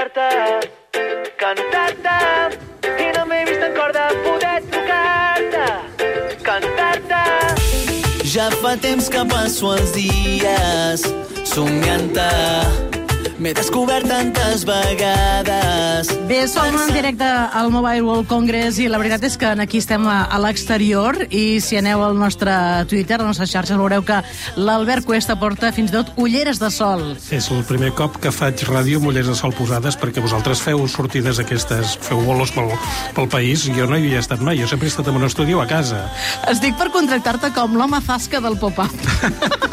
cantar-te, cantar-te, i no m'he vist en cor de poder trucar-te, cantar-te. Ja fa temps que passo els dies somiant-te. M'he descobert tantes vegades. Bé, som en directe al Mobile World Congress i la veritat és que aquí estem a, a l'exterior i si aneu al nostre Twitter, a les nostres xarxes, veureu que l'Albert Cuesta porta fins i tot ulleres de sol. És el primer cop que faig ràdio amb ulleres de sol posades perquè vosaltres feu sortides aquestes, feu bolos pel, pel país i jo no hi havia estat mai, jo sempre he estat en un estudi a casa. Estic per contractar-te com l'home zasca del pop-up.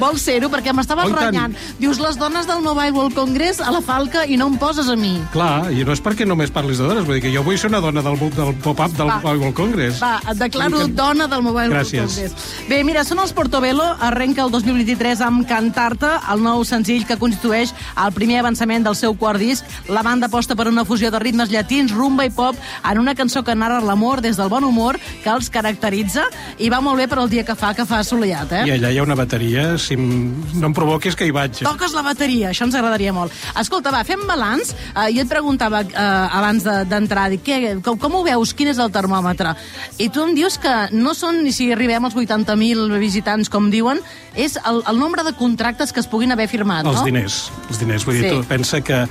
Vols ser-ho? Perquè m'estaves Oh, renyant. Dius, les dones del Mobile World Congress a la falca i no em poses a mi. Clar, i no és perquè només parlis de dones, vull dir que jo vull ser una dona del, del pop-up del Va. World Congress. Va, et declaro Que- dona del Mobile World Gràcies. Congress. Bé, mira, són els Portobello, arrenca el 2023 amb Cantar-te, el nou senzill que constitueix el primer avançament del seu quart disc. La banda aposta per una fusió de ritmes llatins, rumba i pop, en una cançó que narra l'amor des del bon humor que els caracteritza i va molt bé per al dia que fa, que fa assolellat, eh? I allà hi ha una bateria, si em, no em provoquis que hi vaig. Toques la bateria, això ens agradaria molt. Escolta, va, fem balanç. Uh, jo et preguntava uh, abans de- d'entrar, de, què, com, com ho veus, quin és el termòmetre? I tu em dius que no són, ni si arribem als 80.000 visitants, com diuen, és el, el nombre de contractes que es puguin haver firmat, Els no? diners, els diners. Vull dir, Sí. tu pensa que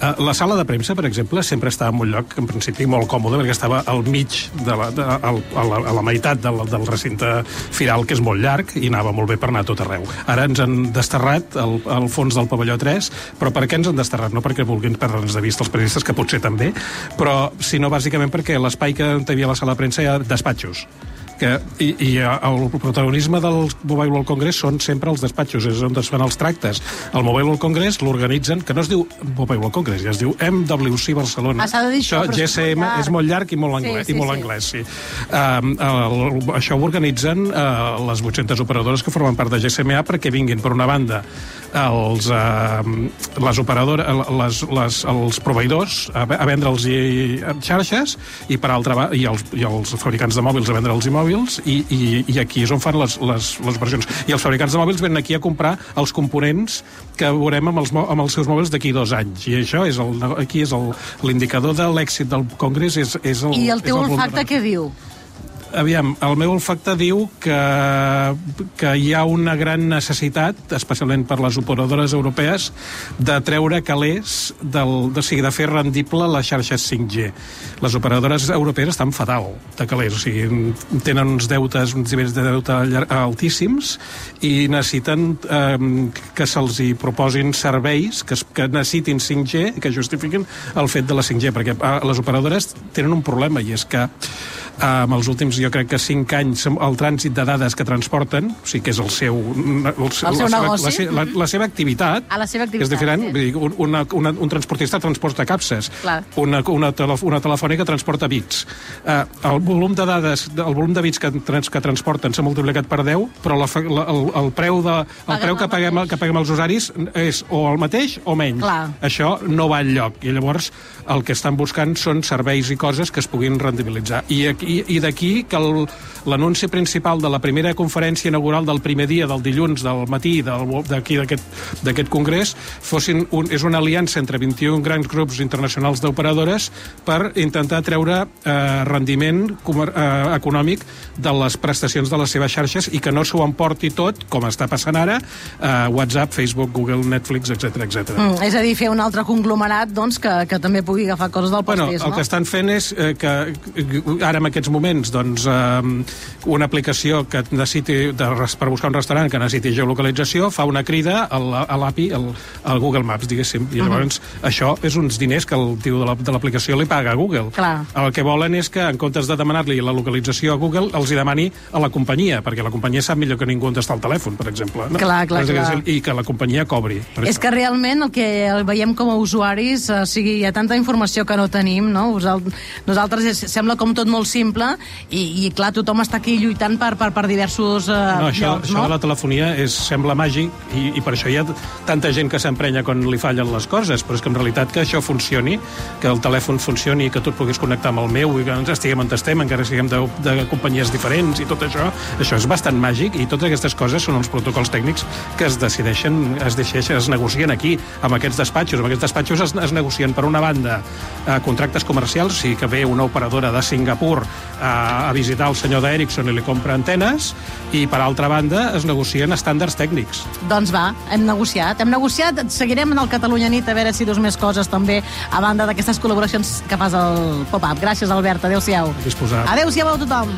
la sala de premsa, per exemple, sempre estava en un lloc, en principi, molt còmode, perquè estava al mig, de la, de, a, la, a la meitat del, del recinte firal, que és molt llarg, i anava molt bé per anar tot arreu. Ara ens han desterrat al, al fons del pavelló 3, però per què ens han desterrat? No perquè vulguin perdre'ns de vista els periodistes, que potser també, però sinó bàsicament perquè l'espai que hi havia la sala de premsa hi ha despatxos que, i, i el protagonisme del Mobile World Congress són sempre els despatxos, és on es fan els tractes. El Mobile World Congress l'organitzen, que no es diu Mobile World Congress, ja es diu MWC Barcelona. Ah, de dir això, però és GSM molt llarg. és molt llarg i molt anglès, Sí, sí, i molt sí. anglès sí. Um, el, això ho organitzen uh, les 800 operadores que formen part de GSMA perquè vinguin, per una banda, els, uh, les operadores, les, les, els proveïdors a, a vendre'ls xarxes i per altra i els, i els fabricants de mòbils a vendre'ls i mòbils i, i, i aquí és on fan les, les, les versions. I els fabricants de mòbils venen aquí a comprar els components que veurem amb els, amb els seus mòbils d'aquí dos anys. I això és el, aquí és el- l'indicador de l'èxit del Congrés és, és el, I el teu és de olfacte què diu? Aviam, el meu olfacte diu que, que hi ha una gran necessitat, especialment per les operadores europees, de treure calés, del, de, o sigui, de fer rendible les xarxes 5G. Les operadores europees estan fatal de calés, o sigui, tenen uns deutes, uns nivells de deute altíssims i necessiten eh, que se'ls hi proposin serveis que, que necessitin 5G i que justifiquin el fet de la 5G, perquè eh, les operadores tenen un problema i és que amb els últims, jo crec que 5 anys, el trànsit de dades que transporten, o sigui que és el seu... El, El seu la, seva, negoci? la, se- la, la seva activitat, A la seva activitat, és diferent. sí. Vull dir, un, una, una, un transportista transporta capses, Clar. una, una, telef una telefònica transporta bits. Eh, el volum de dades, el volum de bits que, trans, que transporten s'ha multiplicat per 10, però la, la, el, el preu, de, el Paguem preu que, el paguem, que paguem els usuaris és o el mateix o menys. Clar. Això no va enlloc. I llavors el que estan buscant són serveis i coses que es puguin rendibilitzar. I, aquí, i d'aquí que el- l'anunci principal de la primera conferència inaugural del primer dia, del dilluns, del matí, d'aquí d'aquest congrés, fossin un, és una aliança entre 21 grans grups internacionals d'operadores per intentar treure eh, rendiment comer, eh, econòmic de les prestacions de les seves xarxes i que no s'ho emporti tot, com està passant ara, eh, WhatsApp, Facebook, Google, Netflix, etc etc. Mm, és a dir, fer un altre conglomerat doncs, que, que també pugui agafar coses del Bueno, pastís, el no? que estan fent és eh, que ara en aquests moments doncs, eh, una aplicació que necessiti de, per buscar un restaurant que necessiti geolocalització fa una crida a la- l'API, al, al Google Maps, diguéssim. I llavors això és uns diners que el tio de la- l'aplicació li paga a Google. Clar. El que volen és que en comptes de demanar-li la localització a Google els hi demani a la companyia, perquè la companyia sap millor que ningú on està el telèfon, per exemple. No? Clar, clar, a dir, clar. I que la companyia cobri. Per És això. que realment el que veiem com a usuaris, eh, o sigui, hi ha tanta informació que no tenim, no? Nosaltres sembla com tot molt simple, simple i, i clar, tothom està aquí lluitant per, per, per diversos uh, No, això, llocs, això no? de la telefonia és, sembla màgic i, i per això hi ha tanta gent que s'emprenya quan li fallen les coses, però és que en realitat que això funcioni, que el telèfon funcioni, que tu et puguis connectar amb el meu i que ens estiguem on estem, encara siguem de, de companyies diferents i tot això, això és bastant màgic i totes aquestes coses són els protocols tècnics que es decideixen, es decideixen, es negocien aquí, amb aquests despatxos. Amb aquests despatxos es, es negocien, per una banda, eh, contractes comercials, si que ve una operadora de Singapur eh, a visitar el senyor d'Ericsson i li compra antenes, i per altra banda es negocien estàndards tècnics. Doncs va, hem negociat. Hem negociat, seguirem en el Catalunya Nit a veure si dus més coses també a banda d'aquestes col·laboracions que fas al pop-up. Gràcies, Albert. Adéu-siau. Disposat. Adéu-siau a tothom.